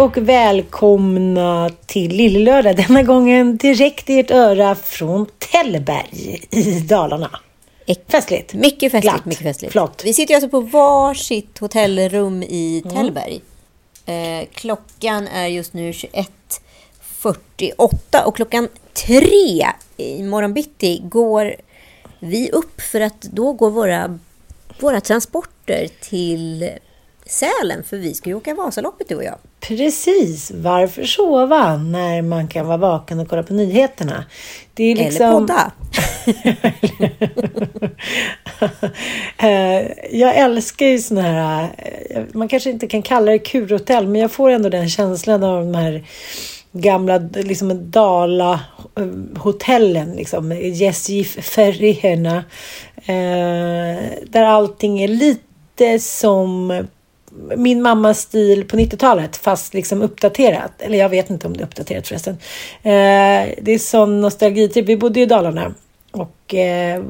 Och välkomna till Lillelördag. Denna gången direkt i ert öra från Tällberg i Dalarna. Festligt. Mycket festligt. Glatt. Mycket festligt. Flott. Vi sitter alltså på varsitt hotellrum i Mm. Tällberg. Eh, klockan är just nu 21.48 och klockan tre i morgon bitti går vi upp för att då går våra, våra transporter till Sälen för vi ska ju åka Vasaloppet du och jag. Precis. Varför sova när man kan vara vaken och kolla på nyheterna? Det är liksom... Eller podda. Eh, jag älskar ju såna här, eh, man kanske inte kan kalla det kurhotell, men jag får ändå den känslan av de här gamla liksom Dala-hotellen, liksom Gästgiferierna, eh, där allting är lite som min mammas stil på 90-talet fast liksom uppdaterat. Eller jag vet inte om det är uppdaterat förresten. Eh, det är sån nostalgitripp. Vi bodde i Dalarna och eh,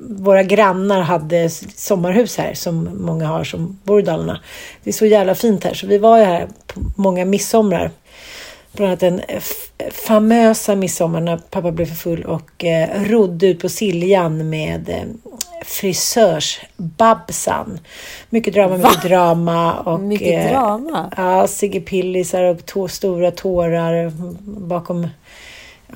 våra grannar hade sommarhus här som många har som bor i Dalarna. Det är så jävla fint här så vi var ju här på många midsomrar. Bland annat den f- famösa midsommar när pappa blev för full och eh, rodde ut på Siljan med eh, frisörs-Babsan. Mycket drama, mycket drama. Och, Mycket eh, drama? Ja, Sigge Pillisar och tå, stora tårar bakom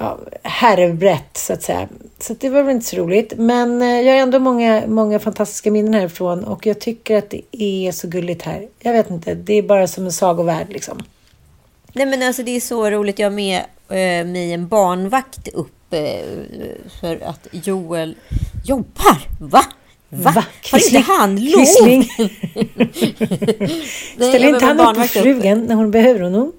ja, härvbrett så att säga. Så att det var väl inte så roligt. Men eh, jag har ändå många, många fantastiska minnen härifrån och jag tycker att det är så gulligt här. Jag vet inte, det är bara som en sagovärld liksom. Nej men alltså det är så roligt. Jag har med eh, mig en barnvakt upp eh, för att Joel jobbar. Va? Va? Va? Har inte han lov? Jag inte han upp barnvakt frugan när hon behöver honom?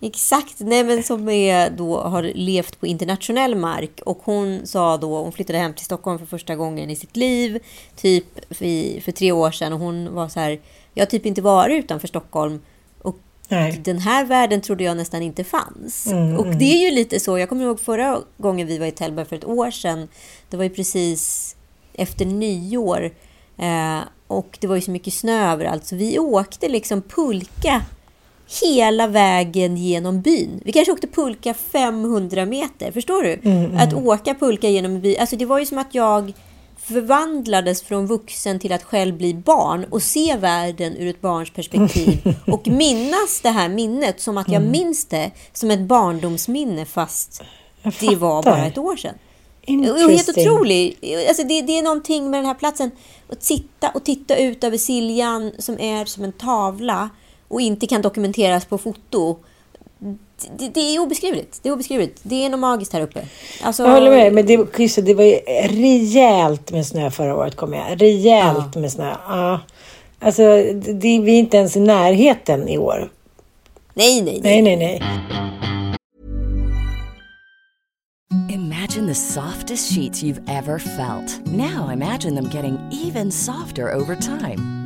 Exakt, nej men som är då har levt på internationell mark och hon sa då, hon flyttade hem till Stockholm för första gången i sitt liv, typ för, för tre år sedan och hon var så här, jag har typ inte varit utanför Stockholm Nej. den här världen trodde jag nästan inte fanns. Mm, och det är ju lite så, jag kommer ihåg förra gången vi var i Tällberg för ett år sedan, det var ju precis efter nyår eh, och det var ju så mycket snö överallt så vi åkte liksom pulka hela vägen genom byn. Vi kanske åkte pulka 500 meter, förstår du? Att åka pulka genom en by, alltså det var ju som att jag förvandlades från vuxen till att själv bli barn och se världen ur ett barns perspektiv och minnas det här minnet som att jag minns det som ett barndomsminne fast det var bara ett år sedan. Och helt otroligt. Alltså det, det är någonting med den här platsen. Att sitta och titta ut över Siljan som är som en tavla och inte kan dokumenteras på foto. Det, det är obeskrivligt. Det är obeskrivligt. Det är något magiskt här uppe. Alltså, Jag håller med. Men det, just det, var ju rejält med snö förra året, kommer jag Rejält med snö. Ja. Alltså, det, det, vi är inte ens i närheten i år. Nej, nej, nej. Nej, nej, nej. Imagine the softest sheets you've ever felt. Now imagine them getting even softer over time.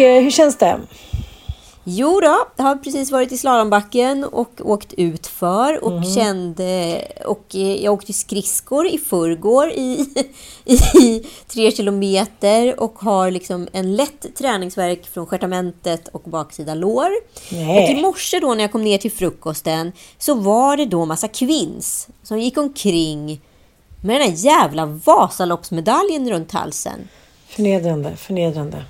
Och hur känns det? Jo då, jag har precis varit i slalombacken och åkt ut för och kände... Och eh, jag åkte skridskor i förrgår i, i tre kilometer och har liksom en lätt träningsverk från stjärtamentet och baksida lår. Nej. Och i morse då när jag kom ner till frukosten så var det då massa kvinns som gick omkring med den här jävla Vasaloppsmedaljen runt halsen. Förnedrande, förnedrande.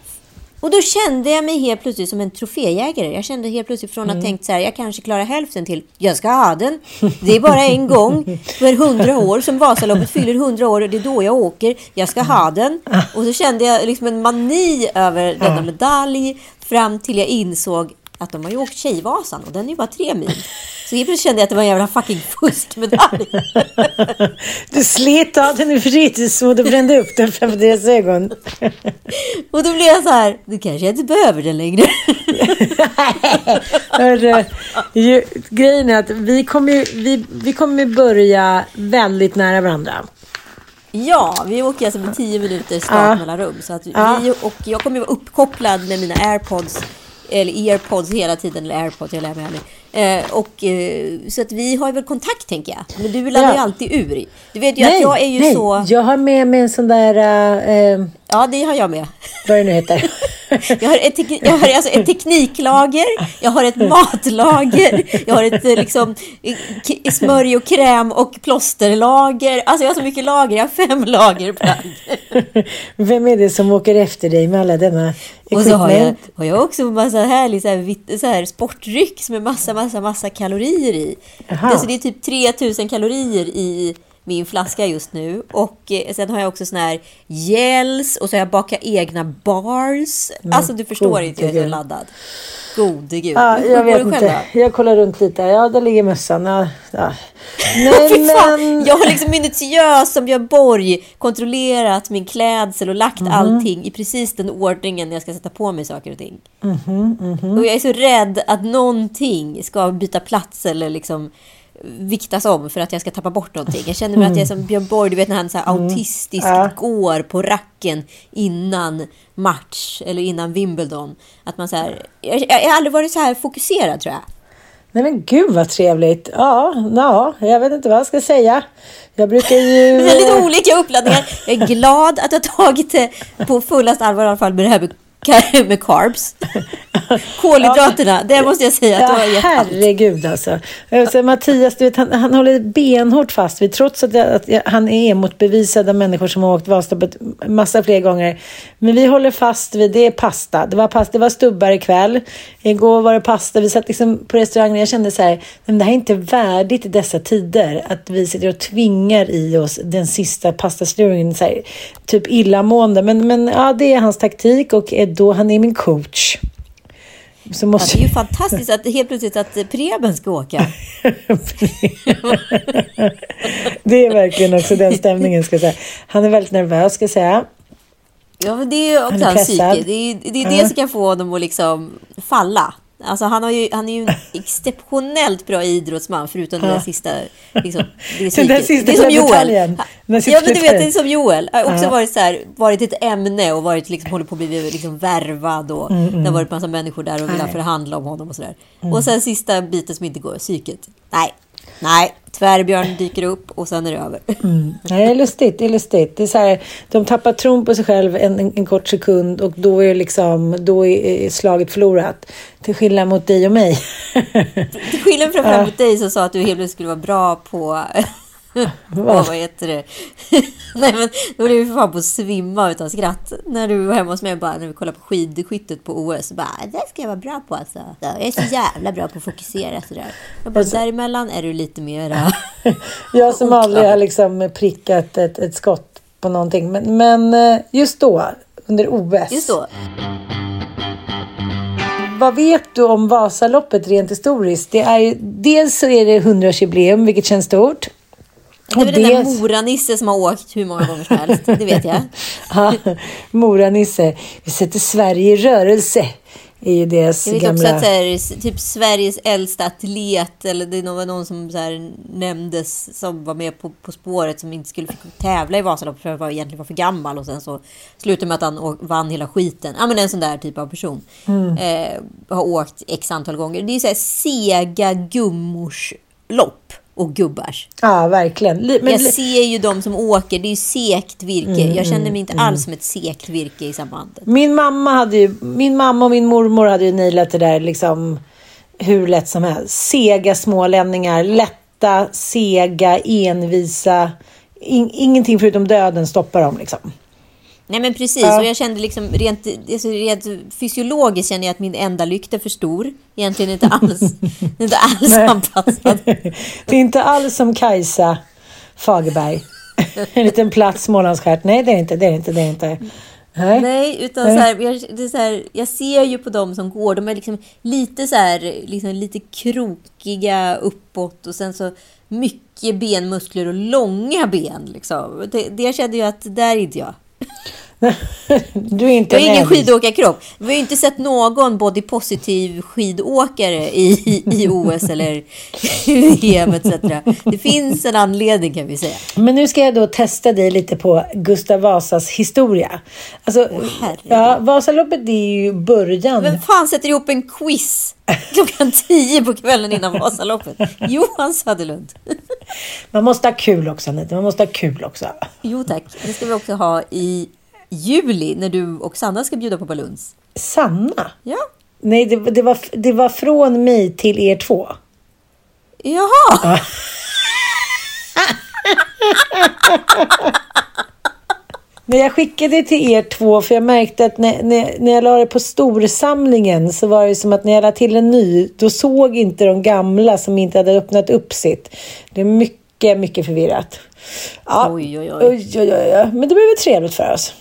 Och då kände jag mig helt plötsligt som en troféjägare. Jag kände helt plötsligt från att Mm. tänkt så här, jag kanske klarar hälften till, jag ska ha den. Det är bara en gång för hundra år som Vasaloppet fyller hundra år och det är då jag åker. Jag ska ha den. Och så kände jag liksom en mani över denna medalj fram till jag insåg att de har ju åkt Tjejvasan och den är ju bara tre mil. Så helt plötsligt kände jag att det var en jävla fucking fuskmedalj. Du slet av den i fritidsmod och brände upp den framför deras ögon. Och då blev jag så här, du kanske inte behöver den längre. Hörru, ju, grejen är att vi kommer, vi, vi kommer börja väldigt nära varandra. Ja, vi åker alltså med 10 minuters start Ja. Så att vi, och jag kommer vara uppkopplad med mina airpods, eller airpods hela tiden, eller airpods, jag lär mig aldrig. Eh, och, eh, så att vi har väl kontakt tänker jag. Men du laddar Ja. ju alltid ur. Du vet ju att jag är ju nej. så... Jag har med mig en sån där, äh, äh, Ja, det har jag med. vad det nu heter. Jag har, ett, tek- jag har alltså ett tekniklager, jag har ett matlager, jag har ett eh, liksom, k- smörj och kräm och plåsterlager. Alltså jag har så mycket lager, jag har fem lager plagg. Vem är det som åker efter dig med alla denna Och så har jag, har jag också en massa härlig så här, så här sportdryck med massa, massa, massa kalorier i. Alltså det är typ 3000 kalorier i min flaska just nu. Och eh, sen har jag också sån här gels och så har jag bakat egna bars. Alltså du förstår inte hur jag är laddad. Gode gud. Ja, jag vet själv inte. då? Jag kollar runt lite. Ja, där ligger mössan. Ja, ja. Nej, men... Jag har liksom minutiöst som Björn Borg kontrollerat min klädsel och lagt Mhm. allting i precis den ordningen när jag ska sätta på mig saker och ting. Mhm, Och jag är så rädd att någonting ska byta plats eller liksom viktas om för att jag ska tappa bort någonting. Jag känner mig att jag är som Björn Borg, du vet när han så här autistiskt Mm. Ja. går på racken innan match eller innan Wimbledon. Att man så här, jag, jag har aldrig varit så här fokuserad tror jag. Nej men gud vad trevligt. Ja, ja, jag vet inte vad jag ska säga. Jag brukar ju... Väldigt olika uppladdningar. Jag är glad att jag har tagit det på fullast allvar i alla fall med det här med, med carbs. Kolhydraterna, det måste jag säga att du har Ja, gett allt. herregud alltså. alltså. Mattias, du vet, han, han håller benhårt fast vid, trots att, att han är motbevisad av människor som har åkt Vasaloppet massa fler gånger. Men vi håller fast vid, det är pasta. Det var, pasta, det var stubbar ikväll. Igår var det pasta. Vi satt liksom på restaurangen och jag kände så här, "Nej, men det här är inte värdigt i dessa tider. Att vi sitter och tvingar i oss den sista pastaslurningen. Så här, typ illamående. Men, men ja, det är hans taktik och är då, han är min coach. Så Ja, måste det är ju fantastiskt att helt plötsligt att Preben ska åka. Det är verkligen också den stämningen ska jag säga. Han är väldigt nervös ska jag säga. Ja, men det är också hans psyke. Det är, det, är det som kan få honom att liksom falla. Alltså han, har ju, han är ju en exceptionellt bra idrottsman förutom den där sista... Liksom, det, är Den där sista det är som Joel. Ja, men du vet, det är som Joel. Har också varit, så här, varit ett ämne och varit, liksom, håller på att bli liksom, värvad. Och Det har varit massa människor där och vill Mm, förhandla om honom och sådär. Och sen sista biten som inte går, psyket. Nej, nej. Tvärbjörn dyker upp och sen är det över. Nej, det är lustigt. Det är lustigt. Det är så här, de tappar tron på sig själv en, en, kort sekund och då är, liksom, då är slaget förlorat. Till skillnad mot dig och mig. Till skillnad framförallt mot dig som sa att du helt plötsligt skulle vara bra på... på vad heter det? Nej men då blev vi för fan på att svimma utan skratt. När du var hemma hos mig bara, när vi kollade på skidskyttet på OS. Bara, det ska jag vara bra på alltså. Ja, Jag är så jävla bra på att fokusera sådär. Jag bara, däremellan är du lite mera... Jag som aldrig har liksom prickat ett, ett skott på någonting. Men, men eh, just då, under OS. Just då. Vad vet du om Vasaloppet rent historiskt? Det är ju, dels så är det 100-årsjubileum, vilket känns stort. Det är väl den där Mora-Nisse som har åkt hur många gånger som helst. Det vet jag. Ja, Mora-Nisse. Vi sätter Sverige i rörelse. ju deras Jag vet gamla... också att här, typ Sveriges äldsta atlet, eller det var någon som så här, nämndes som var med på, på spåret som inte skulle få tävla i Vasaloppet för att han egentligen var för gammal och sen så slutade med att han vann hela skiten. Ja men en sån där typ av person. Mm. Eh, har åkt x antal gånger. Det är så här sega gummors lopp och gubbars. Ja, verkligen. Li- Men, jag ser ju de som åker, det är ju sekt virke. jag känner mig inte alls som ett sekt virke i sambandet. Min mamma, hade ju, min mamma och min mormor hade ju nailat det där liksom hur lätt som helst. Sega smålänningar, lätta, sega, envisa. In, ingenting förutom döden stoppar dem liksom. Nej men precis, Ja. och jag kände liksom rent, alltså rent fysiologiskt känner jag att min enda lykt är för stor. Egentligen inte alls, inte alls anpassad. Det är inte alls som Kajsa Fagerberg. En liten platt Smålandsstjärt. Nej, det är inte. Det är inte. Det är inte. Nej. Nej, utan Nej. så här, jag, det är så här, jag ser ju på dem som går, de är liksom lite så här, liksom lite krokiga uppåt och sen så mycket benmuskler och långa ben. Liksom. Det, det jag kände ju att där är inte jag. Du är inte Jag har en ingen skidåkarkropp. Vi har ju inte sett någon body positive skidåkare i, i OS eller EM etc. Det finns en anledning kan vi säga. Men nu ska jag då testa dig lite på Gustav Vasas historia. Alltså, herregud. ja, Vasaloppet är ju början. Vem fan sätter ihop en quiz klockan tio på kvällen innan Vasaloppet? Johan Söderlund. Man måste ha kul också, Anita. Man måste ha kul också. Jo tack, det ska vi också ha i juli när du och Sanna ska bjuda på baluns. Sanna? Ja. Nej, det, det, var, det var från mig till er två. Jaha! Men jag skickade till er två för jag märkte att när, när, när jag la det på storsamlingen så var det som att när jag la till en ny då såg inte de gamla som inte hade öppnat upp sitt. Det är mycket, mycket förvirrat. Ja, Oj, oj, oj. oj, oj, oj. Men det blev trevligt för oss.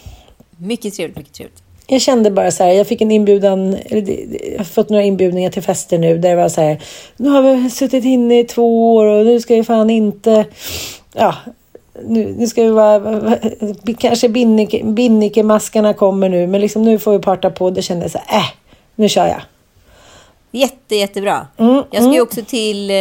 Mycket trevligt, mycket trevligt. Jag kände bara så här, jag fick en inbjudan, det- det- jag har fått några inbjudningar till fester nu där det var så här, nu har vi suttit inne i två år och nu ska vi fan inte, ja, nu, nu ska vi vara, kanske Binnike, Binnikemaskarna kommer nu, men liksom nu får vi parta på. Det kändes jag så här, äh, nu kör jag. Jätte, jättebra. Mm, jag ska ju också till eh,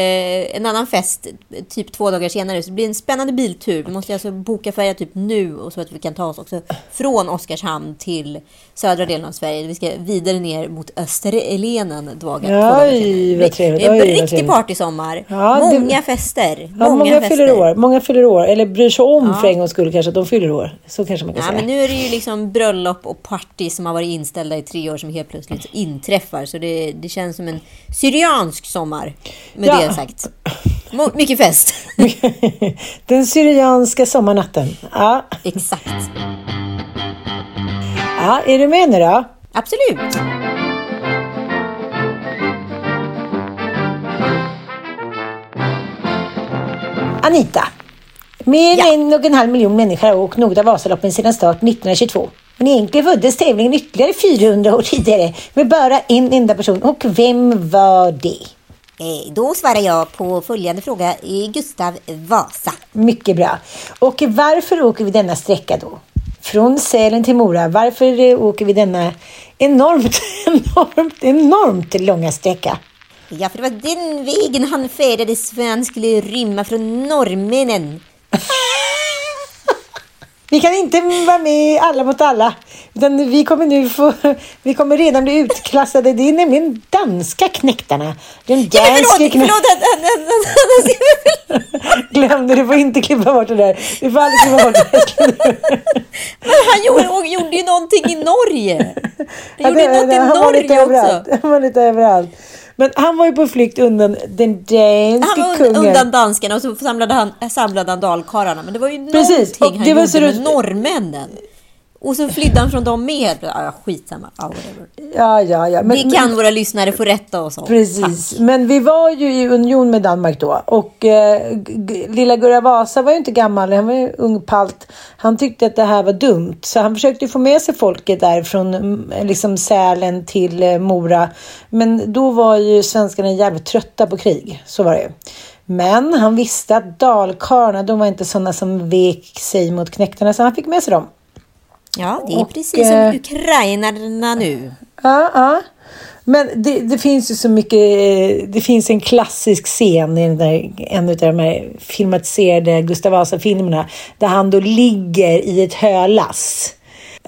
en annan fest typ två dagar senare. Så det blir en spännande biltur. Vi måste alltså boka färja typ nu och så att vi kan ta oss också från Oskarshamn till södra delen av Sverige. Vi ska vidare ner mot Österlenen dagar, Ja, två dagar senare. trevligt. Det är en riktig partysommar. Ja, det- många fester. Ja, Många, många, fester. fyller år, många fyller år, eller bryr sig om för en gångs skull kanske att de fyller år. Så kanske man kan Ja, säga. men nu är det ju liksom bröllop och party som har varit inställda i tre år som helt plötsligt inträffar. Så det, det känns som en syriansk sommar. Med Ja. det sagt. Mycket fest. Den syrianska sommarnatten. Ja. Exakt. ja, är du med nu då? Absolut. Anita. Mer Ja. än en och en halv miljon människor har åkt av Vasaloppen sedan start 1922. Men egentligen föddes tävlingen ytterligare 400 år tidigare med bara en enda person. Och vem var det? Eh, Då svarar jag på följande fråga. Gustav Vasa. Mycket bra. Och varför åker vi denna sträcka då? Från Sälen till Mora. Varför åker vi denna enormt, enormt, enormt långa sträcka? Ja, för det var den vägen han färdades för han skulle rymma från norrmännen. Vi kan inte vara med i Alla mot alla. Utan vi kommer nu få, vi kommer redan bli utklassade. Det är nämligen danska knäktarna. Den Ja, men danske förlåt, knä- förlåt. han- han- han- han- Glöm det, du får inte klippa bort det där. Du får aldrig klippa bort det. Men han gjorde, gjorde ju någonting i Norge. Han Ja, gjorde det- något i Norge också. Han var lite överallt. Men han var ju på flykt undan den danske Han var kungen. un- undan danskarna och så samlade han, samlade han dalkarlarna. Men det var ju Precis, någonting han det var gjorde med norrmännen. Och så flydde han från dem med. Ja, skitsamma. Ja, whatever. Ja, ja, ja. Men, Det kan våra lyssnare få rätta oss om. Precis, men vi var ju i union med Danmark då och eh, lilla Gurra Vasa var ju inte gammal, han var ju ung palt. Han tyckte att det här var dumt så han försökte få med sig folket där från mm, liksom Sälen till eh, Mora. Men då var ju svenskarna jävligt trötta på krig, så var det ju. Men han visste att dalkarlarna, de var inte sådana som vek sig mot knektarna så han fick med sig dem. Ja, det är Och, precis eh, som ukrainarna nu. Ja, ja. Men det, det finns ju så mycket, det finns en klassisk scen i där, en av de här filmatiserade Gustav Vasa-filmerna där han då ligger i ett hölass.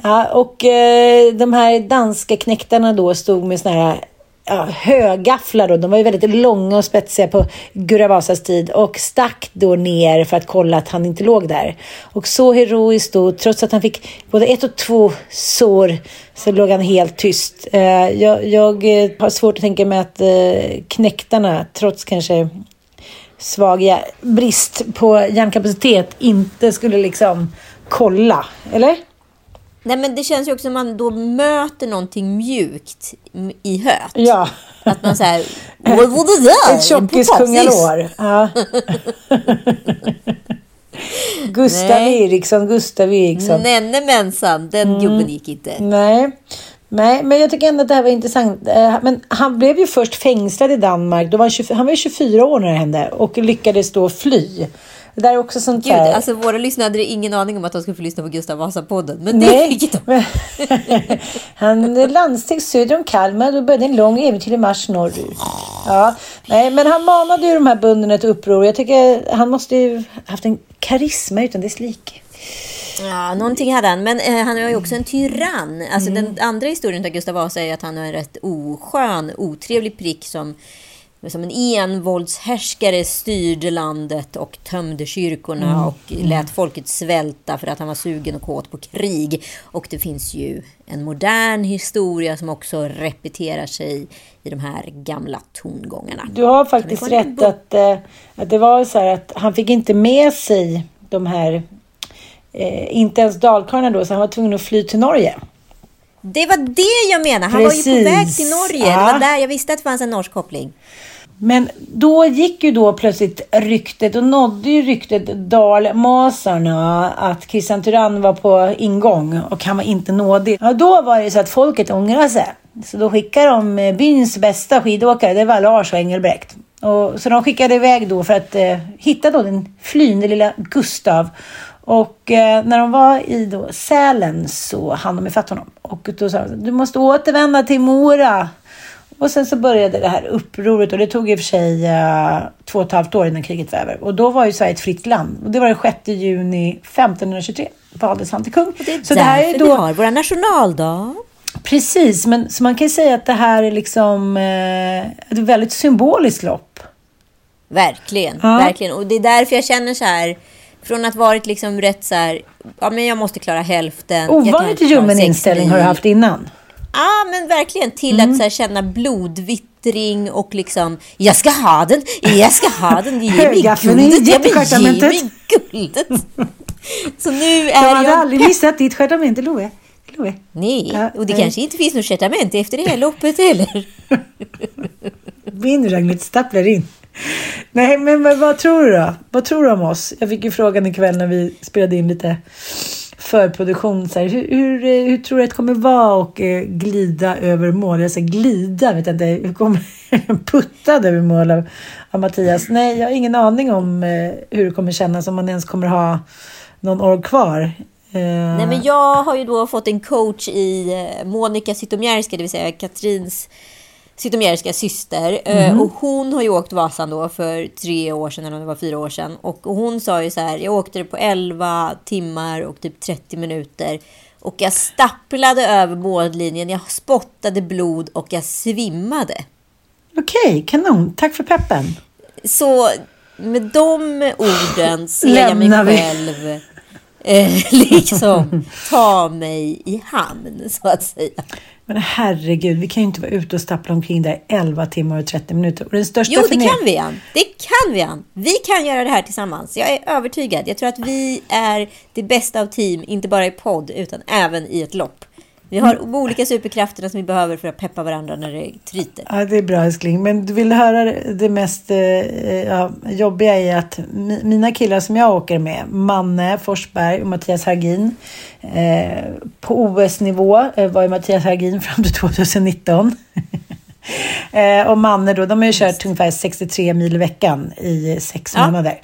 Ja, och eh, de här danska knäktarna då stod med såna här ja, högafflar då. De var ju väldigt långa och spetsiga på Gurra Vasas tid och stack då ner för att kolla att han inte låg där. Och så heroiskt då, trots att han fick både ett och två sår så låg han helt tyst. Eh, jag, jag eh, har svårt att tänka mig att eh, knäktarna, trots kanske svag brist på hjärnkapacitet, inte skulle liksom kolla. Eller? Nej, men det känns ju också som man då möter någonting mjukt i höet. Ja. Att man säger vad var det där? Ett tjockiskungalår. Ja. Gustav Nej. Eriksson, Gustav Eriksson. Nenne mensan, den Mm. gubben gick inte. Nej. Nej, men jag tycker ändå att det här var intressant. Eh, Men han blev ju först fängslad i Danmark. Då var han, 24, han var ju 24 år när det hände och lyckades då fly. Det där är också sånt Gud, där... alltså våra lyssnare hade ingen aning om att de skulle få lyssna på Gustav Vasa-podden. Men det fick de. han landsteg söder om Kalmar och började en lång äventyrlig marsch norrut. Ja, nej, men han manade ju de här bönderna till uppror. Jag tycker han måste ju haft en karisma utan dess like. Ja, någonting hade han. Men eh, han är ju också en tyrann. Alltså Mm. den andra historien av Gustav Vasa är att han är en rätt oskön, otrevlig prick som som en envåldshärskare styrde landet och tömde kyrkorna Mm. och lät folket svälta för att han var sugen och kåt på krig. Och det finns ju en modern historia som också repeterar sig i de här gamla tongångarna. Du har faktiskt rätt att, eh, att det var så här att han fick inte med sig de här, eh, inte ens dalkarlarna då, så han var tvungen att fly till Norge. Det var det jag menade. Han var ju på Precis. väg till Norge. Det Ja. var där jag visste att det fanns en norsk koppling. Men då gick ju då plötsligt ryktet och nådde ju ryktet dalmasarna att Christian Tyrann var på ingång och han var inte nådig. Ja, då var det så att folket ångrade sig. Så då skickade de eh, byns bästa skidåkare, det var Lars och Engelbrekt. Och, så de skickade iväg då för att eh, hitta då den flyende lilla Gustav. Och eh, när de var i då Sälen så hann de ifatt honom. Och då sa de, du måste återvända till Mora. Och sen så började det här upproret och det tog i och för sig uh, två och ett halvt år innan kriget var över. Och då var ju Sverige ett fritt land. Och det var den 6 juni 1523 valdes han till kung. Och det är så det här är då... vi har vår nationaldag. Precis, men så man kan ju säga att det här är liksom eh, ett väldigt symboliskt lopp. Verkligen, Ja. verkligen. Och det är därför jag känner så här. Från att varit liksom rätt så här. Ja, men jag måste klara hälften. Ovanligt ljummen inställning har du haft innan. Ja, men verkligen. Till Mm. att här, känna blodvittring och liksom. Jag ska ha den, jag ska ha den. Ge mig guldet, ja, men ge mig guldet. Så nu är Jag hade jag... aldrig missat ditt stjärtamente, Loe. Loe. Nej, Ja, och det nej. kanske inte finns något testament efter det här loppet heller. Ragnhild stapplar in. Nej, men vad, vad tror du då? Vad tror du om oss? Jag fick ju frågan ikväll när vi spelade in lite förproduktion. Så här, hur, hur, eh, hur tror du att det kommer vara att eh, glida över mål? Jag säger glida, vet jag inte. Hur kommer puttad över mål av, av Mattias? Nej, jag har ingen aning om eh, hur det kommer kännas om man ens kommer ha någon år kvar. Eh, Nej, men jag har ju då fått en coach i eh, Monica Zytomierska, det vill säga Katrins Zytomierska syster. Eh, Och hon har ju åkt Vasan då för tre år sedan, eller om det var fyra år sedan. Och hon sa ju så här, jag åkte det på 11 timmar och typ 30 minuter. Och jag stapplade över mållinjen, jag spottade blod och jag svimmade. Okej, kanon. Tack för peppen. Så med de orden ser jag mig själv eh, liksom ta mig i hamn, så att säga. Men herregud, vi kan ju inte vara ute och stappla omkring där 11 timmar och 30 minuter. Och den största Jo, det kan vi, Ann. Det kan vi, Ann. Vi kan göra det här tillsammans. Jag är övertygad. Jag tror att vi är det bästa av team, inte bara i podd, utan även i ett lopp. Vi har olika superkrafterna som vi behöver för att peppa varandra när det tryter. Ja, det är bra älskling. Men du vill höra det- mest eh, ja, jobbiga är att mi- mina killar som jag åker med, Manne Forsberg och Mattias Hargin. Eh, på OS-nivå eh, var ju Mattias Hargin fram till 2019. eh, och Manne då, de har ju kört ungefär 63 mil i veckan i sex Ja. månader.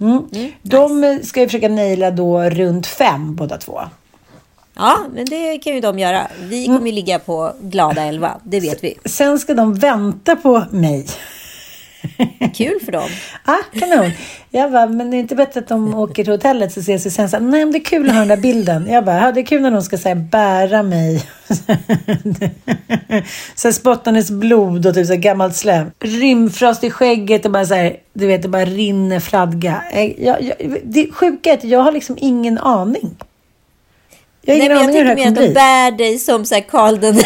Mm. De eh, ska ju försöka naila då runt fem båda två. Ja, men det kan ju de göra. Vi kommer ju ligga på glada 11, det vet vi. Sen ska de vänta på mig. Kul för dem. Ah, kanon. Jag bara, men det är inte bättre att de åker till hotellet så ses vi sen. Så, Nej, men det är kul att ha den där bilden. Jag bara, ja, det är kul när de ska här, bära mig. så spottandes blod och typ så här, gammalt slem. Rimfrost i skägget och bara så här, du vet, det bara rinner fradga. Eh, Jag, jag, det sjuka är att jag har liksom ingen aning. Jag Nej, men jag tänker mer att de bär dig som så här Karl den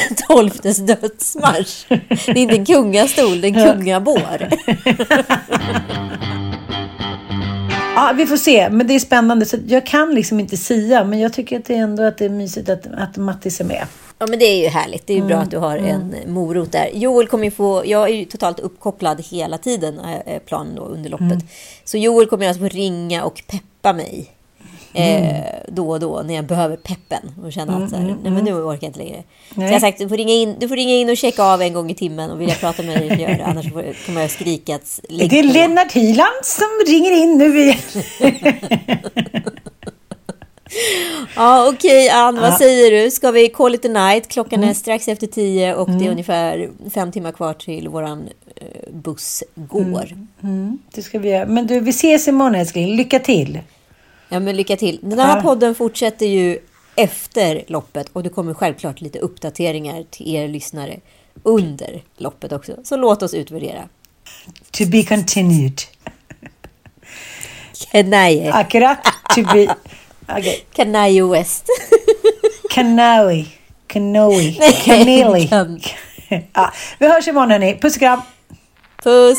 XIIs dödsmarsch. Det är inte en kungastol, det är en kungabår. Ja, vi får se. Men det är spännande. Så jag kan liksom inte sia, men jag tycker att det är ändå att det är mysigt att, att Mattis är med. Ja, men det är ju härligt. Det är ju bra att du har en morot där. Joel kommer få... Jag är ju totalt uppkopplad hela tiden, är planen då, under loppet. Så Joel kommer alltså få ringa och peppa mig. Eh, då och då när jag behöver peppen och känna att så här, nej men nu orkar jag inte längre. Så jag har sagt du får, ringa in, du får ringa in och checka av en gång i timmen och vill jag prata med dig, gör det. Annars får- kommer jag skrika att lägg Det är. Lennart Hyland som ringer in nu igen. Ja, okej Ann, vad säger du? Ska vi call it a night? Klockan är strax efter tio och det är ungefär fem timmar kvar till våran eh, buss går. Det ska vi göra. Men du, vi ses imorgon älskling. Lycka till. Ja, men lycka till. Den här podden fortsätter ju efter loppet och det kommer självklart lite uppdateringar till er lyssnare under loppet också. Så låt oss utvärdera. To be continued. Kanaje. Akkurat. To be... Okej. Kanaje West. Kanoe. Nej, Kaneli. kan- Ja, vi hörs imorgon hörni. Puss och kram. Puss!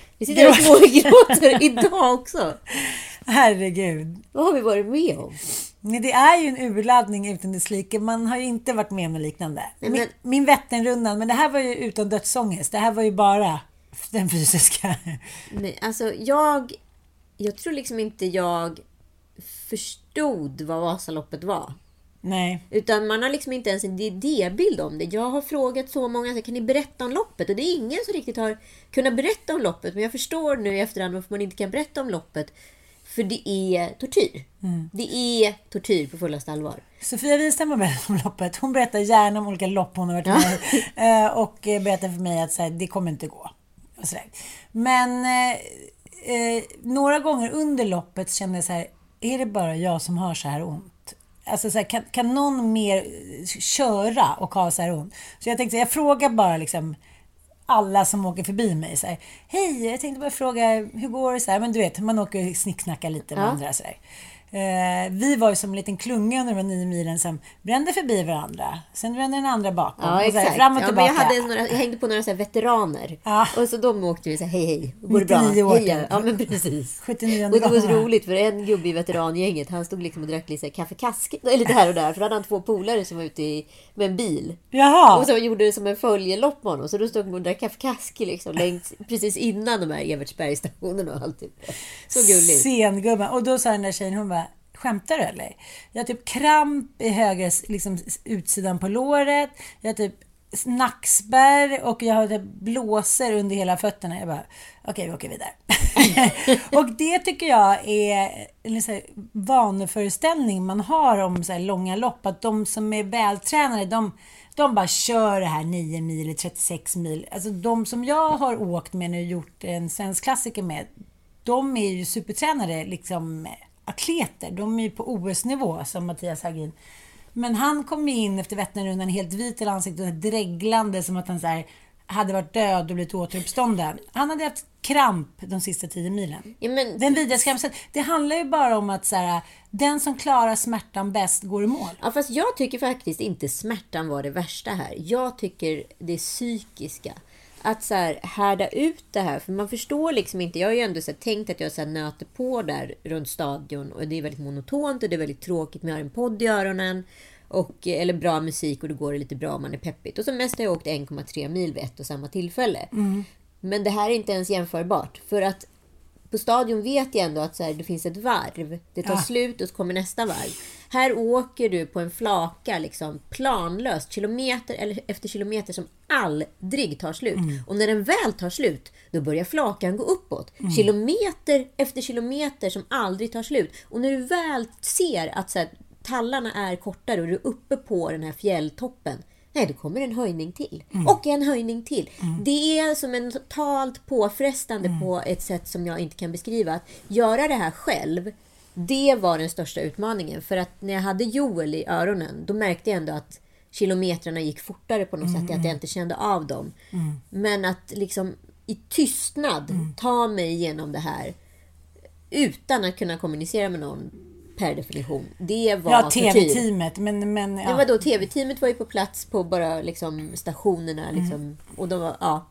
Vi sitter här och smågråter idag också. Herregud. Vad har vi varit med om? Nej, det är ju en urladdning utan dess like. Man har ju inte varit med om något liknande. men- Min, min Vätternrundan, men det här var ju utan dödsångest. Det här var ju bara den fysiska. Nej, alltså jag... Jag tror liksom inte jag förstod vad Vasaloppet var. Nej. Utan man har liksom inte ens en idébild om det. Jag har frågat så många, så kan ni berätta om loppet? Och det är ingen som riktigt har kunnat berätta om loppet. Men jag förstår nu i efterhand varför man inte kan berätta om loppet. För det är tortyr. Det är tortyr på fullaste allvar. Sofia Wistam har berättat om loppet. Hon berättar gärna om olika lopp hon har varit med i. Eh, Och berättar för mig att så här, det kommer inte gå. Och så där. Men eh, eh, några gånger under loppet kände jag så här, är det bara jag som har så här ont? Alltså så här, kan, kan någon mer eh, köra och ha så här ont? Så jag tänkte, jag frågar bara liksom alla som åker förbi mig så här, Hej, jag tänkte bara fråga, hur går det? Så här, men du vet, man åker och snicksnackar lite med Ja. andra så här. Eh, vi var ju som en liten klunga under de nio milen som brände förbi varandra. Sen brände den andra bakom. Ja, och så fram och ja, tillbaka. jag, hade några, jag hängde på några så veteraner. Ja. Och så de åkte vi så här, hej hej, går det bra? 99 år Hej, ja. ja, men precis. 79 Och det var så roligt för en gubbe i veterangänget, han stod liksom och drack lite kaffekask, lite här och där. För då hade han två polare som var ute i, med en bil. Jaha. Och så gjorde det som en följelopp med honom. Så då stod de och drack kaffekask liksom, längs, precis innan de här Evertsbergsstationerna och allt. Typ. Så gulligt. Sengumman. Och då sa den där tjejen, hon bara, skämtar du eller? Jag har typ kramp i höger liksom, utsidan på låret. Jag har typ nackspärr och jag har typ blåser under hela fötterna. Jag bara, okej vi åker vidare. och det tycker jag är en så här vaneföreställning man har om så här långa lopp. Att de som är vältränade, de, de bara kör det här 9 mil eller 36 mil. Alltså de som jag har åkt med nu och gjort en svensk klassiker med, de är ju supertränade liksom atleter. De är ju på OS-nivå som Mattias Hagin. Men han kom ju in efter Vätternrundan helt vit i ansiktet och dreglande som att han så här, hade varit död och blivit återuppstånden. Han hade haft kramp de sista tio milen. Ja, men- Den vidrigaste krampen. Det handlar ju bara om att så här, den som klarar smärtan bäst går i mål. Ja, fast jag tycker faktiskt inte smärtan var det värsta här. Jag tycker det psykiska. Att så här, härda ut det här. För man förstår liksom inte. Jag har ju ändå så här, tänkt att jag så här, nöter på där runt stadion. Och det är väldigt monotont och det är väldigt tråkigt. Men jag har en podd i öronen. Och, eller bra musik och då går det lite bra om man är peppigt. Och som mest har jag åkt 1,3 mil vid ett och samma tillfälle. Men det här är inte ens jämförbart. För att på stadion vet jag ändå att så här, det finns ett varv. Det tar Ja. slut och så kommer nästa varv. Här åker du på en flaka liksom planlöst, kilometer eller efter kilometer som aldrig tar slut. Och när den väl tar slut, då börjar flakan gå uppåt. Kilometer efter kilometer som aldrig tar slut. Och när du väl ser att så här, tallarna är kortare och du är uppe på den här fjälltoppen. Nej, då kommer en höjning till. Och en höjning till. Det är som en totalt påfrestande på ett sätt som jag inte kan beskriva. Att göra det här själv, det var den största utmaningen. För att när jag hade Joel i öronen, då märkte jag ändå att kilometrarna gick fortare på något sätt. Att jag inte kände av dem. Men att liksom i tystnad ta mig igenom det här utan att kunna kommunicera med någon per definition. Det var Ja. TV-teamet. Men, men ja. vadå, TV-teamet var ju på plats på bara liksom stationerna liksom. Och de var, ja.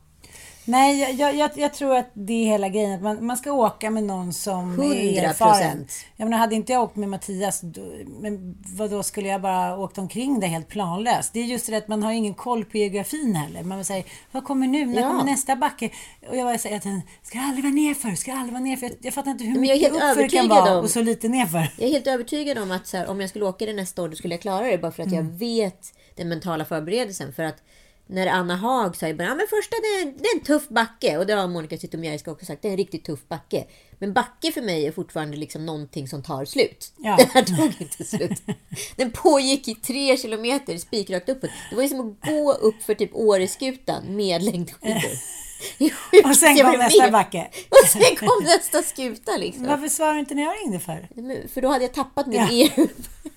Nej, jag- jag, jag, jag tror att det är hela grejen. Att man, man ska åka med någon som är 100%. erfaren. Jag menar, hade inte jag åkt med Mattias, då, men vad då skulle jag bara åkt omkring där helt planlöst? Det är just det att man har ingen koll på geografin heller. Man säger, vad kommer nu? När Ja. kommer nästa backe? Och jag bara säger att ska det aldrig vara nerför? Ska det aldrig vara nerför? Jag, jag fattar inte hur Men jag är mycket uppför det kan vara om- och så lite nerför. Jag är helt övertygad om att här, om jag skulle åka det nästa år, då skulle jag klara det. Bara för att jag vet den mentala förberedelsen. För att när Anna Haag sa i början, ja men första det är, det är en tuff backe. Och det har Monica Zytomierska också sagt, det är en riktigt tuff backe. Men backe för mig är fortfarande liksom någonting som tar slut. Ja. Den här tog inte slut. Den pågick i tre kilometer spikrakt uppåt. Det var ju som att gå upp för typ Åreskutan med längdskidor. Och sen kom nästa med. backe. Och sen kom nästa skuta liksom. Varför svarar du inte när jag ringde för? För då hade jag tappat min Ja. Air-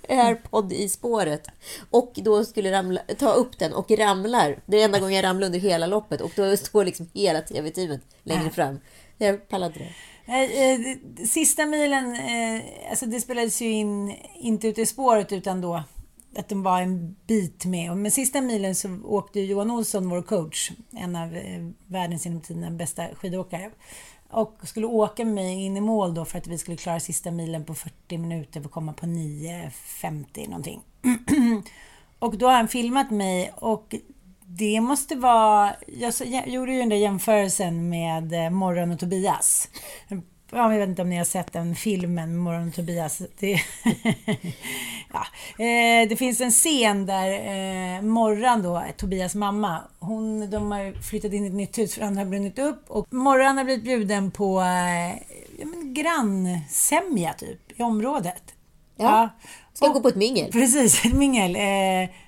airpod i spåret. Och då skulle ramla, ta upp den och ramlar. Det är enda gången jag ramlar under hela loppet. Och då står liksom hela TV-teamet längre fram. Jag pallade det. Eh, Sista milen, eh, alltså det spelades ju in, inte ute i spåret utan då att de var en bit med. Men sista milen så åkte Johan Olsson, vår coach, en av eh, världens genom tiderna bästa skidåkare. Och skulle åka med mig in i mål då för att vi skulle klara sista milen på 40 minuter för att komma på 9.50 någonting. Och då har han filmat mig och det måste vara... Jag gjorde ju den där jämförelsen med eh, Morgon och Tobias. Ja, jag vet inte om ni har sett den filmen Morgon och Tobias. Det, ja. eh, det finns en scen där eh, Morran då, Tobias mamma, hon, de har flyttat in i ett nytt hus för han har brunnit upp och Morran har blivit bjuden på ja, men grannsämja typ i området. Ja. Ska Och- gå på ett mingel. Precis, ett mingel.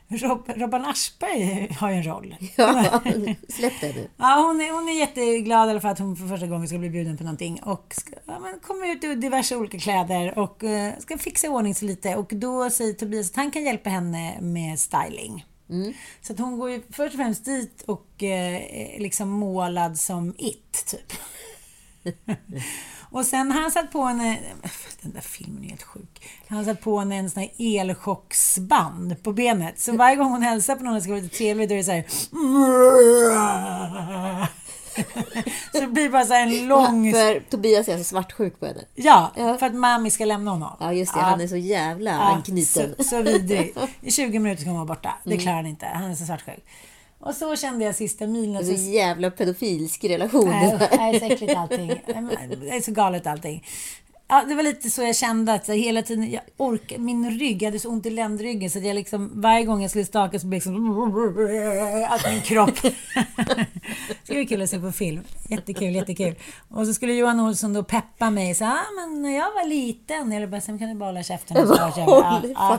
Rob, Robban Aschberg har ju en roll. Ja, släpp det nu. Ja, hon, är, hon är jätteglad i alla fall att hon för första gången ska bli bjuden på någonting. Och ska, ja, men kommer ut i diverse olika kläder och eh, ska fixa i ordning sig lite. Och då säger Tobias att han kan hjälpa henne med styling. Så att hon går ju först och främst dit och är liksom målad som It, typ. Och sen har han satt på henne, den där filmen är helt sjuk. Han har satt på henne en sån här elchocksband på benet. Så varje gång hon hälsar på någon och ska vara lite trevlig då är det så här. Så det blir bara så en lång... För Tobias är alltså svartsjuk på henne. Ja, Ja. för att mami ska lämna honom. Ja, just det. Han är så jävla ankniten. Så, så vidrig. I 20 minuter ska hon vara borta. Det klarar han inte. Han är så svartsjuk. Och så kände jag sista milen. Så jävla pedofilsk relation. Nej, det är så äckligt allting. Det är så galet allting. Ja, det var lite så jag kände att här, hela tiden, jag orkar, min rygg, jag hade så ont i ländryggen så att jag liksom, varje gång jag skulle staka så blev det liksom, att min kropp. det var kul att se på film. Jättekul, jättekul. Och så skulle Johan Olsson då peppa mig, så ah, men när jag var liten, eller bara, sen kan du bara hålla käften. och så bara köra." Ja, ja.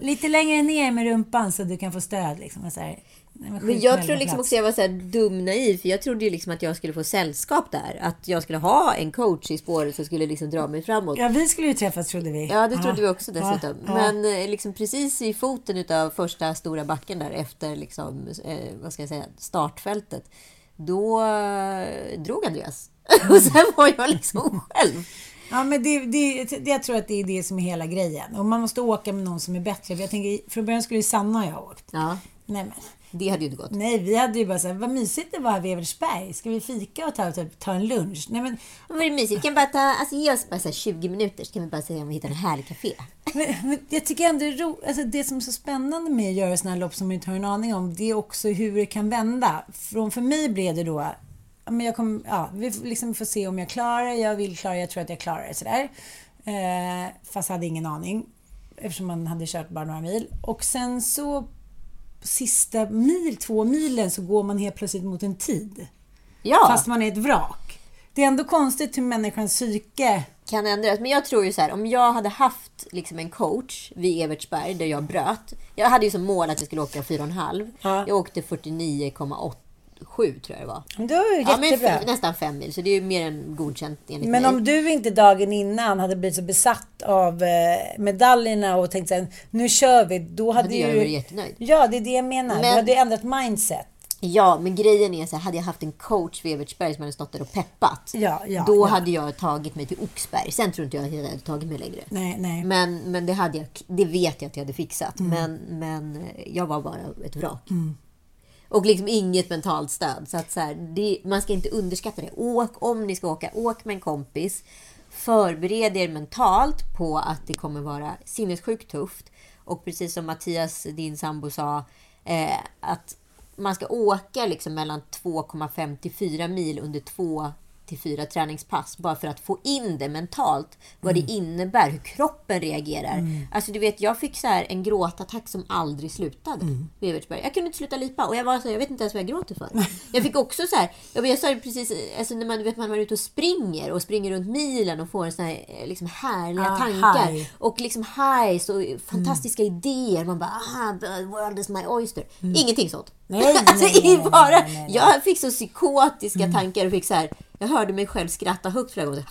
Lite längre ner med rumpan så du kan få stöd liksom. Och så här. Men jag tror liksom också jag var så här dum naiv. För jag trodde ju liksom att jag skulle få sällskap där. Att jag skulle ha en coach i spåret som skulle liksom dra mig framåt. Ja, vi skulle ju träffas trodde vi. Ja, det trodde vi också dessutom. Ja, ja. Men eh, liksom precis i foten av första stora backen där efter liksom, eh, vad ska jag säga, startfältet. Då eh, drog Andreas. Och sen var jag liksom själv. Ja, men det, det, det, jag tror att det är det som är hela grejen. Och man måste åka med någon som är bättre. Jag tänker, från början skulle ju Sanna och jag ha åkt. Ja, Nej, men, det hade ju inte gått. nej, vi hade ju bara såhär, vad mysigt det var här vid Evertsberg. Ska vi fika och ta, typ, ta en lunch? Nej, men, Det var mysigt. Kan bara ta, alltså ge oss bara så här 20 minuter så kan vi bara se om vi hittar en härlig café. men, men jag tycker ändå det är ro, alltså det som är så spännande med att göra sådana här lopp som man inte har en aning om, det är också hur det kan vända. Från för mig blev det då, men jag kom, ja, vi får liksom får se om jag klarar det. Jag vill klara jag tror att jag klarar det. Sådär. Eh, fast hade ingen aning. Eftersom man hade kört bara några mil. Och sen så sista mil, två milen, så går man helt plötsligt mot en tid. Ja, Fast man är ett vrak. Det är ändå konstigt hur människans psyke kan ändras. Men jag tror ju så här, om jag hade haft liksom en coach vid Evertsberg där jag bröt. Jag hade ju som mål att jag skulle åka 4,5. Ja. Jag åkte 49,87 tror jag det var. Det var ju Ja, men jättebra. f- nästan fem mil, så det är ju mer än godkänt enligt Men mig. om du inte dagen innan hade blivit så besatt av eh, medaljerna och tänkt såhär, nu kör vi, då hade, Hade jag ju... jättenöjd. Ja, det är det jag menar. Du Men- hade ändrat mindset. Ja, men grejen är så här, hade jag haft en coach vid Evertsberg som hade stått där och peppat. Ja, ja, då ja. hade jag tagit mig till Oxberg. Sen tror inte jag att jag hade tagit mig längre. Nej, nej. Men, men det, hade jag, det vet jag att jag hade fixat. Mm. Men, men jag var bara ett vrak. Och liksom inget mentalt stöd. Så att så här, det, man ska inte underskatta det. Åk om ni ska åka. Åk med en kompis. Förbered er mentalt på att det kommer vara sinnessjukt tufft. Och precis som Mattias, din sambo, sa. Eh, att man ska åka liksom mellan 2,5 till 4 mil under två till fyra träningspass bara för att få in det mentalt. Vad det innebär, hur kroppen reagerar. Alltså du vet, jag fick så här en gråtattack som aldrig slutade Evertsberg. Jag kunde inte sluta lipa och jag var så här, jag vet inte ens vad jag gråter för. Jag fick också så här, jag, jag sa det precis, alltså när man, vet, man är ute och springer och springer runt milen och får en sån här eh, liksom härliga Ah, tankar. high. Och liksom highs och fantastiska idéer. Man bara, ah, the world is my oyster. Ingenting sånt. Nej, nej, alltså, nej, nej, nej, nej, nej. Jag fick så psykotiska tankar och fick så här, jag hörde mig själv skratta högt flera gånger.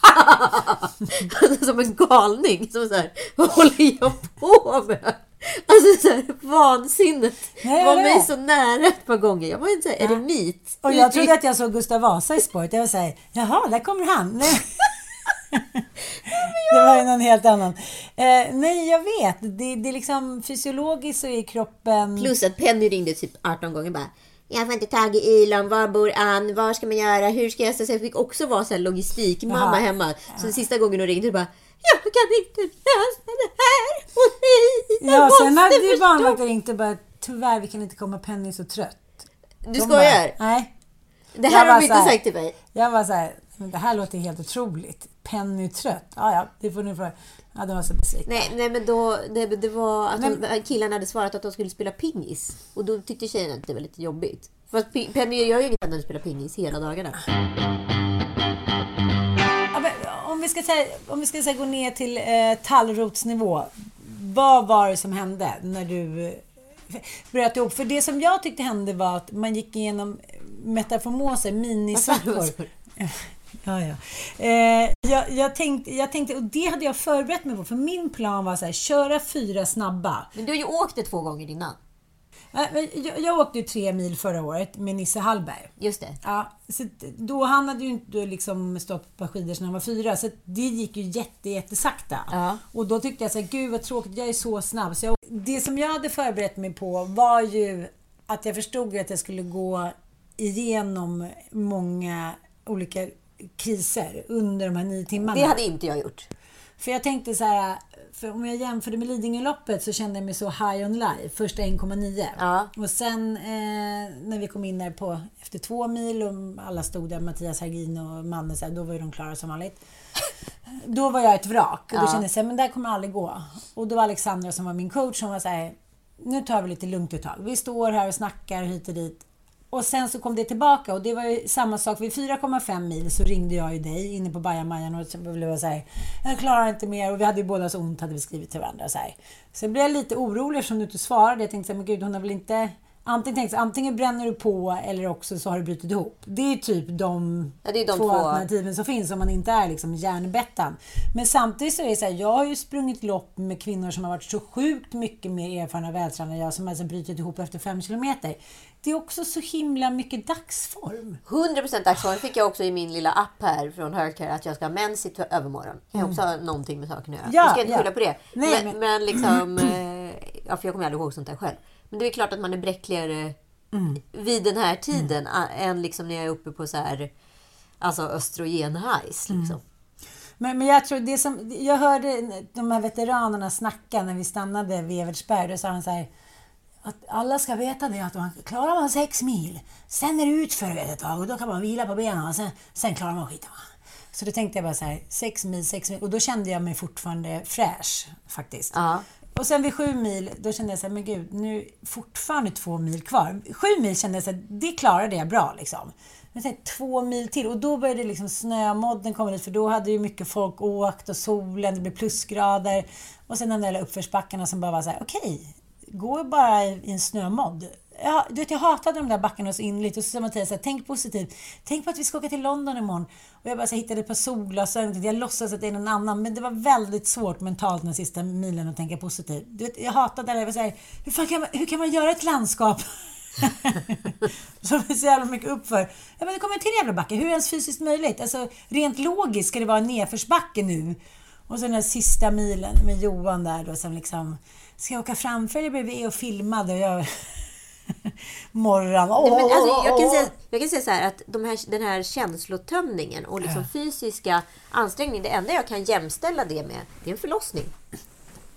alltså, som en galning. Som så här, vad håller jag på med? Alltså så här, vansinnet Nej, var mig så nära ett par gånger. Jag var inte så här, eremit. Och jag trodde att jag såg Gustav Vasa i spåret. Jag var såhär, jaha, där kommer han. Nej. Det var ju någon helt annan. Eh, nej, jag vet. Det, det är liksom fysiologiskt så är kroppen... Plus att Penny ringde typ 18 gånger bara. Jag får inte tag i Elon, var bor Ann, vad ska man göra, hur ska jag... Så jag fick också vara så här logistikmamma hemma. Så sista gången hon ringde bara. Jag kan inte lösa det här och jag Ja, sen hade ju förstå." barnvakten ringt och bara, tyvärr vi kan inte komma, Penny är så trött. Du De skojar? Bara, nej. det Jag här har de inte här- sagt till mig. Jag var så här, men det här låter helt otroligt. Penny är trött. Ja, ja, det får ni få. Ja, de var så besvikna. Nej, nej men då, det, det var att Men- hon, killarna hade svarat att de skulle spela pingis. Och då tyckte tjejen att det var lite jobbigt. Fast Penny gör ju inget annat än att spela pingis hela dagarna. Ja, men om vi ska, säga, om vi ska säga, gå ner till eh, tallrotsnivå. Vad var det som hände när du eh, bröt ihop? För det som jag tyckte hände var att man gick igenom metamorfoser, minisvackor. Ja, ja. Eh, jag, jag, tänkte, jag tänkte, och det hade jag förberett mig på, för min plan var så här, köra fyra snabba. Men du har ju åkt det två gånger innan. Jag, jag åkte ju tre mil förra året med Nisse Hallberg. Just det. Ja, så då han hade ju inte liksom stått på skidor sedan han var fyra, så det gick ju jätte, jättesakta. Ja. Och då tyckte jag så här, gud vad tråkigt, jag är så snabb. Så jag, det som jag hade förberett mig på var ju att jag förstod att jag skulle gå igenom många olika kriser under de här nio timmarna. Det hade inte jag gjort. För jag tänkte så här, för om jag jämförde med Lidingöloppet så kände jag mig så high on life, första 1,9. Ja. Och sen eh, när vi kom in där på, efter två mil och alla stod där, Mattias Hagin och Manne, så här, då var ju de klara som vanligt. Då var jag ett vrak och då Ja. kände jag så här, men där kommer aldrig gå. Och då var Alexandra som var min coach, som var så här, nu tar vi lite lugnt ett tag. Vi står här och snackar hit och dit. Och sen så kom det tillbaka och det var ju samma sak. Vid 4,5 mil så ringde jag ju dig inne på bajamajan och så blev jag så här, jag klarar inte mer. Och vi hade ju båda så ont hade vi skrivit till varandra. Så, här. Sen blev jag lite orolig eftersom du inte svarade. Jag tänkte men gud hon har väl inte Antingen, tänk, så, antingen bränner du på eller också så har du brutit ihop. Det är typ de, Ja, är de två, två. alternativen som finns om man inte är liksom hjärnbettan. Men samtidigt så är det så här, jag har ju sprungit lopp med kvinnor som har varit så sjukt mycket mer erfarna och vältränade än jag som alltså brutit ihop efter fem kilometer. Det är också så himla mycket dagsform. 100% dagsform fick jag också i min lilla app här från Hercare att jag ska ha mens i övermorgon. Det kan också ha någonting med saken att göra. Mm. Ja, jag ska inte ja. skylla på det. Nej, men, men- men liksom... eh, Ja, för jag kommer aldrig ihåg sånt där själv. Men det är klart att man är bräckligare Mm. vid den här tiden a- än liksom när jag är uppe på så här... Alltså östrogen-highs. Mm. Liksom. Men, men jag tror det som, jag hörde de här veteranerna snacka när vi stannade vid Evertsberg. Då sa han så här, att alla ska veta det att man, klarar man sex mil, sen är det utför vet, ett tag och då kan man vila på benen och sen, sen klarar man skiten. Så då tänkte jag bara så här, sex mil, sex mil. Och då kände jag mig fortfarande fräsch faktiskt. Ja. Och sen vid sju mil, då kände jag så här, men gud, nu är fortfarande två mil kvar. Sju mil kände jag så här, det klarade jag bra liksom. Men sen två mil till och då började liksom snömodden komma dit för då hade ju mycket folk åkt och solen, det blev plusgrader. Och sen de där uppförsbackarna som bara var så här, okej, gå bara i en snömodd. Ja, du vet, jag hatade de där backarna så innerligt. Och så sa Mattias så här, tänk positivt. Tänk på att vi ska åka till London imorgon. Och jag bara så här, hittade ett par solglasögon. Jag låtsas att det är någon annan. Men det var väldigt svårt mentalt den sista milen att tänka positivt. Du vet, jag hatade det. Jag var så här, hur, fan kan man, hur kan man göra ett landskap som är så jävla mycket uppför? Ja, men det kommer en till jävla backe. Hur är det ens fysiskt möjligt? Alltså, rent logiskt ska det vara en nedförsbacke nu. Och så den där sista milen med Johan där då som liksom Ska jag åka framför eller bredvid och filma? Och jag... Morran. Nej, men alltså, jag, kan säga, jag kan säga så här att de här, den här känslotömningen och liksom fysiska ansträngningen, det enda jag kan jämställa det med, det är en förlossning.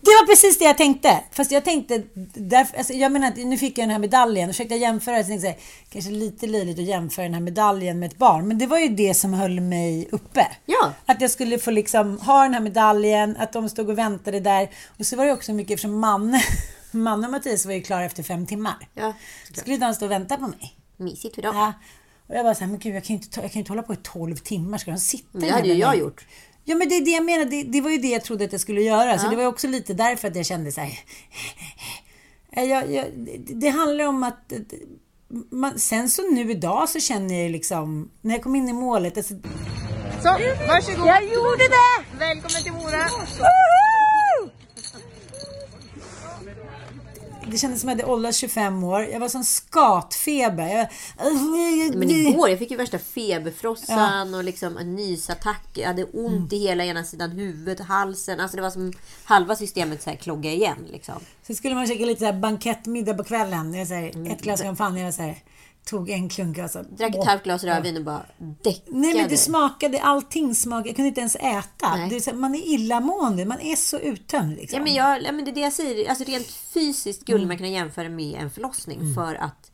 Det var precis det jag tänkte. Fast jag tänkte, därför, alltså, jag menar, nu fick jag den här medaljen och försökte jämföra, så tänkte jag, kanske lite löjligt att jämföra den här medaljen med ett barn. Men det var ju det som höll mig uppe. Ja. Att jag skulle få liksom ha den här medaljen, att de stod och väntade där. Och så var det också mycket, eftersom Manne, Manne och Mattias var ju klara efter fem timmar. Ja, Skulle de stå och vänta på mig. Mysigt för dem. Ja. Och jag var så här, men gud, jag kan ju inte, jag kan inte hålla på i 12 timmar. Ska de sitta Men det hade ju jag gjort. Ja, men det är det jag menar. Det, det var ju det jag trodde att jag skulle göra. Så det var ju också lite därför att jag kände så här. Jag, jag, det, det handlar om att... Man, sen så nu idag så känner jag liksom... När jag kom in i målet... Alltså, Så, varsågod. Jag gjorde det! Välkommen till Mora. Det kändes som att jag hade åldrats 25 år. Jag var som skatfeber. Jag, Men igår, jag fick ju värsta feberfrossan och liksom en nysattack. Jag hade ont i hela ena sidan huvudet, halsen. Alltså det var som halva systemet så här klogga igen. Liksom. Så skulle man käka lite så här bankettmiddag på kvällen. Jag säger, Mm. ett glas champagne. Jag säger, tog en klunk. Alltså, Drack ett halvt glas rödvin och bara däckade. Nej men det smakade, allting smakade, jag kunde inte ens äta. Nej. Det är så, man är illamående, man är så uttömd liksom. Ja, men jag, ja, men det är det jag säger. Alltså rent fysiskt skulle Mm. man kunna jämföra med en förlossning. För att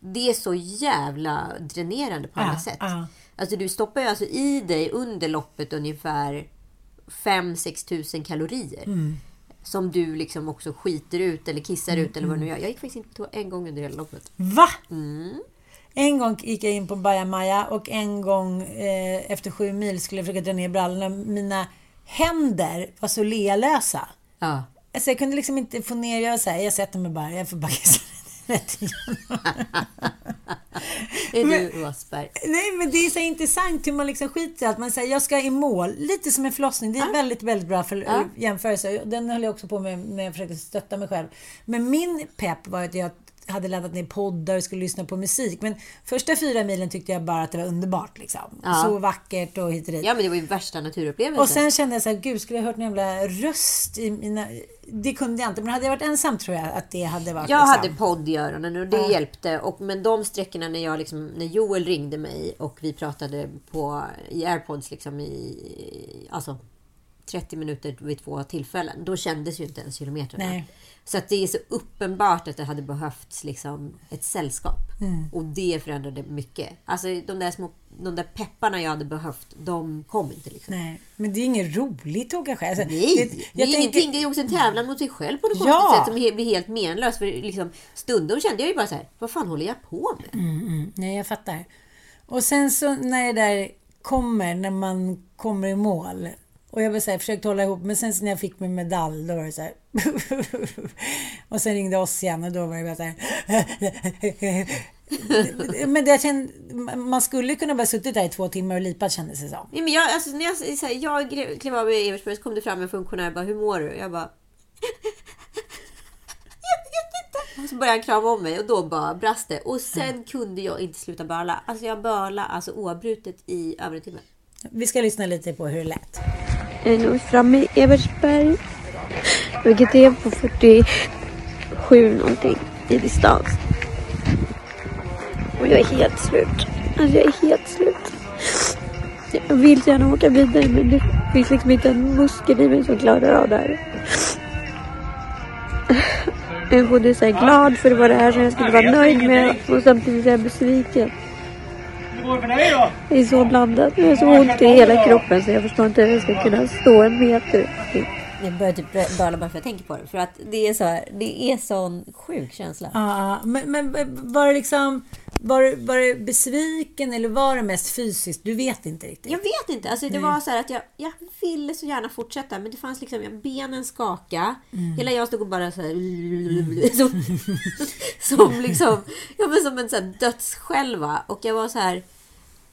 det är så jävla dränerande på alla Ja, sätt. ja. Alltså du stoppar ju alltså i dig under loppet ungefär 5-6 tusen kalorier. Mm. Som du liksom också skiter ut eller kissar ut eller vad du nu gör. Jag gick faktiskt in på en gång under hela loppet. Va? Mm. En gång gick jag in på bajamaja och en gång eh, efter sju mil skulle jag försöka dra ner brallorna. Mina händer var så lealösa. Ja. Alltså jag kunde liksom inte få ner, jag var så här, jag sätter mig bara, jag får bara rätt. Är du Åsberg? Nej men det är så intressant hur man liksom skiter i allt. Man säger jag ska i mål. Lite som en förlossning. Det är väldigt, väldigt bra för Ja. jämförelse. Den höll jag också på med när jag försökte stötta mig själv. Men min pepp var att jag hade laddat ner poddar och skulle lyssna på musik. Men första fyra milen tyckte jag bara att det var underbart. Liksom. Ja. Så vackert och hit och dit. Ja men det var ju värsta naturupplevelsen. Och sen kände jag så här, gud skulle jag hört en jävla röst i mina... Det kunde jag inte. Men hade jag varit ensam tror jag att det hade varit Jag liksom... hade podd i öronen och det hjälpte. Och, men de sträckorna när, jag liksom, när Joel ringde mig och vi pratade på, i airpods liksom i alltså, 30 minuter vid två tillfällen. Då kändes ju inte ens kilometrarna. Nej. Så att det är så uppenbart att det hade behövts liksom ett sällskap. Mm. Och det förändrade mycket. Alltså de där, små, de där pepparna jag hade behövt, de kom inte. Liksom. Nej, men det är inget roligt att åka själv. Alltså, Nej, det- det, jag är tänker- ingenting. Det är också en tävlan mot sig själv på något Ja. konstigt sätt som blir helt menlöst. För liksom, stundom kände jag ju bara så här, vad fan håller jag på med? Mm, nej, jag fattar. Och sen så när det där kommer, när man kommer i mål. Och jag var så här, försökte hålla ihop, men sen när jag fick min medalj då var det så här. och sen ringde oss igen och då var det bara så här. men det jag kände, man skulle kunna bara suttit där i två timmar och lipat kändes det som. Ja, men jag, alltså, när jag, så här, jag klev av i Evertsberg så kom det fram en funktionär och bara, hur mår du? Jag bara... jag vet inte. Och så började han krama om mig och då bara brast det. Och sen kunde jag inte sluta böla. Alltså jag böla alltså oavbrutet i över en timme. Vi ska lyssna lite på hur det lät. Jag är nu framme i Evertsberg. Vilket är på 47 någonting i distans. Och jag är helt slut. Alltså jag är helt slut. Jag vill så gärna åka vidare men det finns liksom inte en muskel i mig som klarar av det här. Jag är både så här glad för att det här som jag skulle vara nöjd med och samtidigt är jag besviken. Det är så blandat. Jag har så ont i hela kroppen så jag förstår inte hur jag ska kunna stå en meter. Jag börjar typ böla bara för att jag tänker på det. För att det är så här, det är sån sjuk känsla. Ja, men, men var det liksom... Var, du- var du besviken eller var det mest fysiskt? Du vet inte riktigt. Jag vet inte. Alltså, det var så här att jag, jag ville så gärna fortsätta men det fanns liksom, jag- benen skaka. Hela jag stod och bara så här... Som, som liksom, ja men som en så här dödsskälva. Och jag var så här...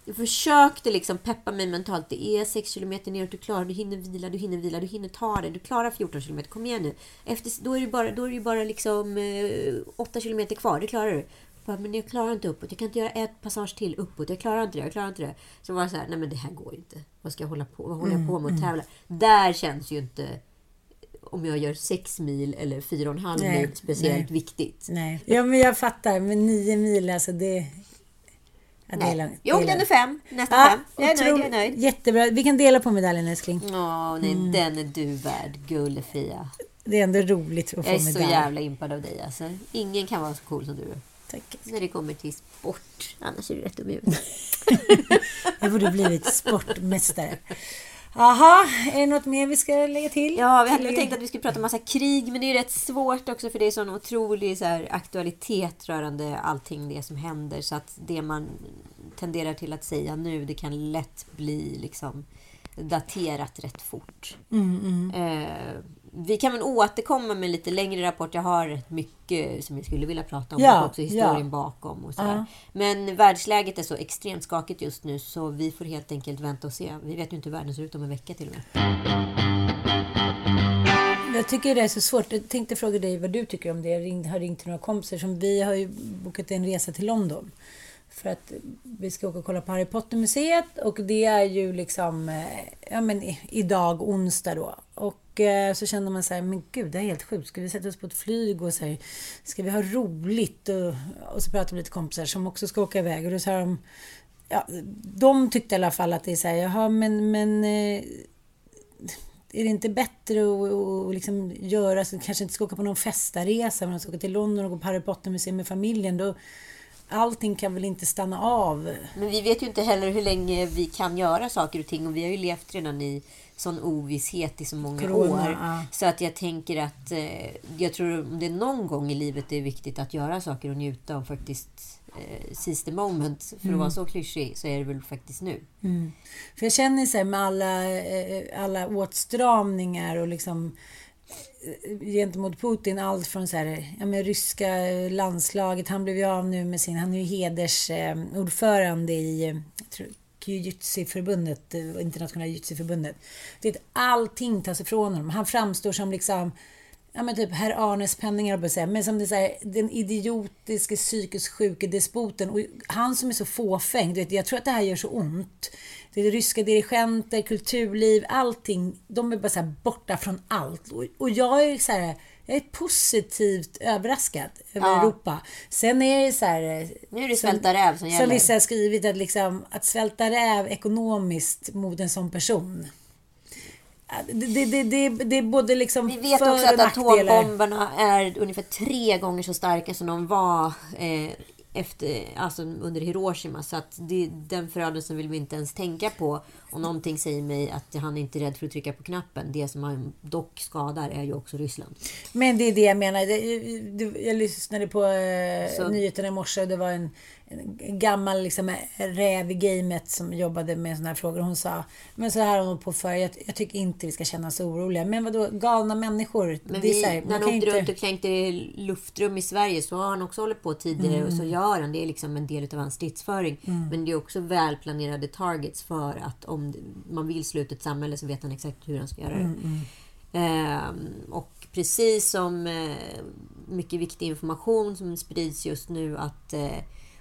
Jag försökte liksom peppa mig mentalt. Det är 6 kilometer neråt, du klarar, du hinner vila, du hinner vila, du hinner ta det. Du klarar 14 kilometer, kom igen nu. Efter, då är det bara, då är det bara liksom eh, 8 kilometer kvar, det klarar du. Bara, men jag klarar inte uppåt, jag kan inte göra ett passage till uppåt. Jag klarar inte det, jag klarar inte det. Så var det så här, nej men det här går ju inte. Vad ska jag hålla på, vad håller jag på med att tävla? Där känns ju inte om jag gör 6 mil eller 4,5 Nej, mil speciellt nej. viktigt. Nej. Ja, men jag fattar. Men nio mil, alltså det... Är Nej. långt. Jag Det är fem, nästan Ja, fem. Jag är nöjd, jag är nöjd. Jättebra. Vi kan dela på medaljen älskling. Åh, nej, Mm. den är du värd, gullefia. Det är ändå roligt att få Jag är så medalj. jävla impad av dig alltså. Ingen kan vara så cool som du är. Tack. När det kommer till sport. Annars är du rätt dum i. Jag borde blivit sportmästare. Jaha, är det något mer vi ska lägga till? Ja, vi hade tänkt att vi skulle prata massa krig, men det är rätt svårt också för det är sån otrolig så här, aktualitet rörande allting det som händer. Så att det man tenderar till att säga nu, det kan lätt bli liksom daterat rätt fort. Mm, Eh, vi kan väl återkomma med lite längre rapport. Jag har mycket som jag skulle vilja prata om. Ja, och också historien ja. bakom och sådär. Ja. Men världsläget är så extremt skakigt just nu så vi får helt enkelt vänta och se. Vi vet ju inte hur världen ser ut om en vecka till och med. Jag tycker det är så svårt. Jag tänkte fråga dig vad du tycker om det. Jag har ringt till några kompisar som vi har ju bokat en resa till London. För att vi ska åka och kolla på Harry Potter-museet och det är ju liksom eh, ja, men idag, onsdag då. Och och så kände man så här, men gud det är helt sjukt. Ska vi sätta oss på ett flyg och så här, ska vi ha roligt? Och, och så pratade vi med lite kompisar som också ska åka iväg och då sa de, ja, de tyckte i alla fall att det är så här, jaha men, men eh, är det inte bättre att, och liksom göra så kanske inte ska åka på någon festaresa men att ska åka till London och gå på Harry Potter-museum med familjen då allting kan väl inte stanna av. Men vi vet ju inte heller hur länge vi kan göra saker och ting och vi har ju levt redan i sån ovisshet i så många Corona, år. ja. Så att jag tänker att eh, jag tror om det är någon gång i livet det är viktigt att göra saker och njuta och faktiskt eh, seize the moment. För att vara så klyschig så är det väl faktiskt nu. För jag känner så här med alla, eh, alla åtstramningar och liksom eh, gentemot Putin, allt från så här, ja, men ryska landslaget, han blev ju av nu med sin, han är ju hedersordförande i eh, tror, Jujutsu förbundet, eh, internationella jujutsu förbundet. Allting tas ifrån honom. Han framstår som liksom Ja men typ herr Arnes penningar på säga. Men som det är den idiotiske psykiskt sjuke despoten. Och han som är så fåfäng. Du vet, jag tror att det här gör så ont. Det är ryska dirigenter, kulturliv, allting. De är bara så här borta från allt. Och, och jag är så här, jag är positivt överraskad över Ja. Europa. Sen är det så här... Nu är det svälta räv som Som gäller. vissa har skrivit att, liksom, att svälta räv ekonomiskt mot en sån person. Det, det, det, det, är både liksom Vi vet för också att atombomberna är ungefär tre gånger så starka som de var eh, efter, alltså under Hiroshima. Så att det, den förödelsen vill vi inte ens tänka på. Och någonting säger mig att han inte är rädd för att trycka på knappen. Det som han dock skadar är ju också Ryssland. Men det är det jag menar. Jag lyssnade på eh, Så. nyheterna i morse och det var en, en gammal liksom, räv i gamet som jobbade med sådana här frågor. Hon sa, men så här har hon på för. Jag, jag, tycker inte vi ska känna oss oroliga. Men vadå, galna människor? Men vi, här, när han åkte inte... runt och kränkte luftrum i Sverige så har han också hållit på tidigare mm. och så gör han. Det är liksom en del av hans stridsföring. Mm. Men det är också välplanerade targets för att om man vill sluta ett samhälle så vet han exakt hur han ska göra det. Mm, mm. Ehm, och precis som eh, mycket viktig information som sprids just nu att eh,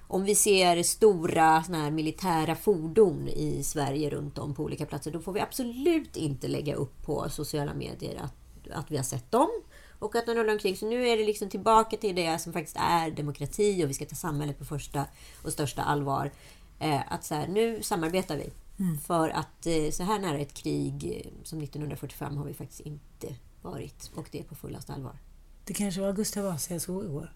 om vi ser stora såna här militära fordon i Sverige runt om på olika platser, då får vi absolut inte lägga upp på sociala medier att, att vi har sett dem och att de rullar omkring. Så nu är det liksom tillbaka till det som faktiskt är demokrati och vi ska ta samhället på första och största allvar. Eh, att så här, nu samarbetar vi. Mm. För att eh, så här nära ett krig eh, som 1945 har vi faktiskt inte varit. Och det är på fullaste allvar. Det kanske var Gustav Vasa jag såg igår.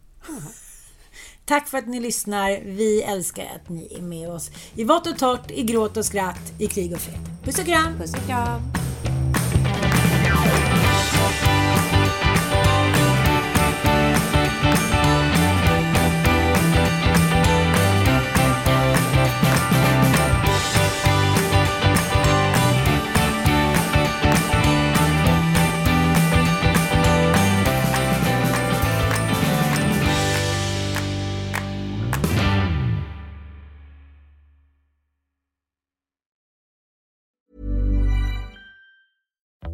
Tack för att ni lyssnar. Vi älskar att ni är med oss i vått och torrt, i gråt och skratt, i krig och fred. Puss och kram! Puss och kram!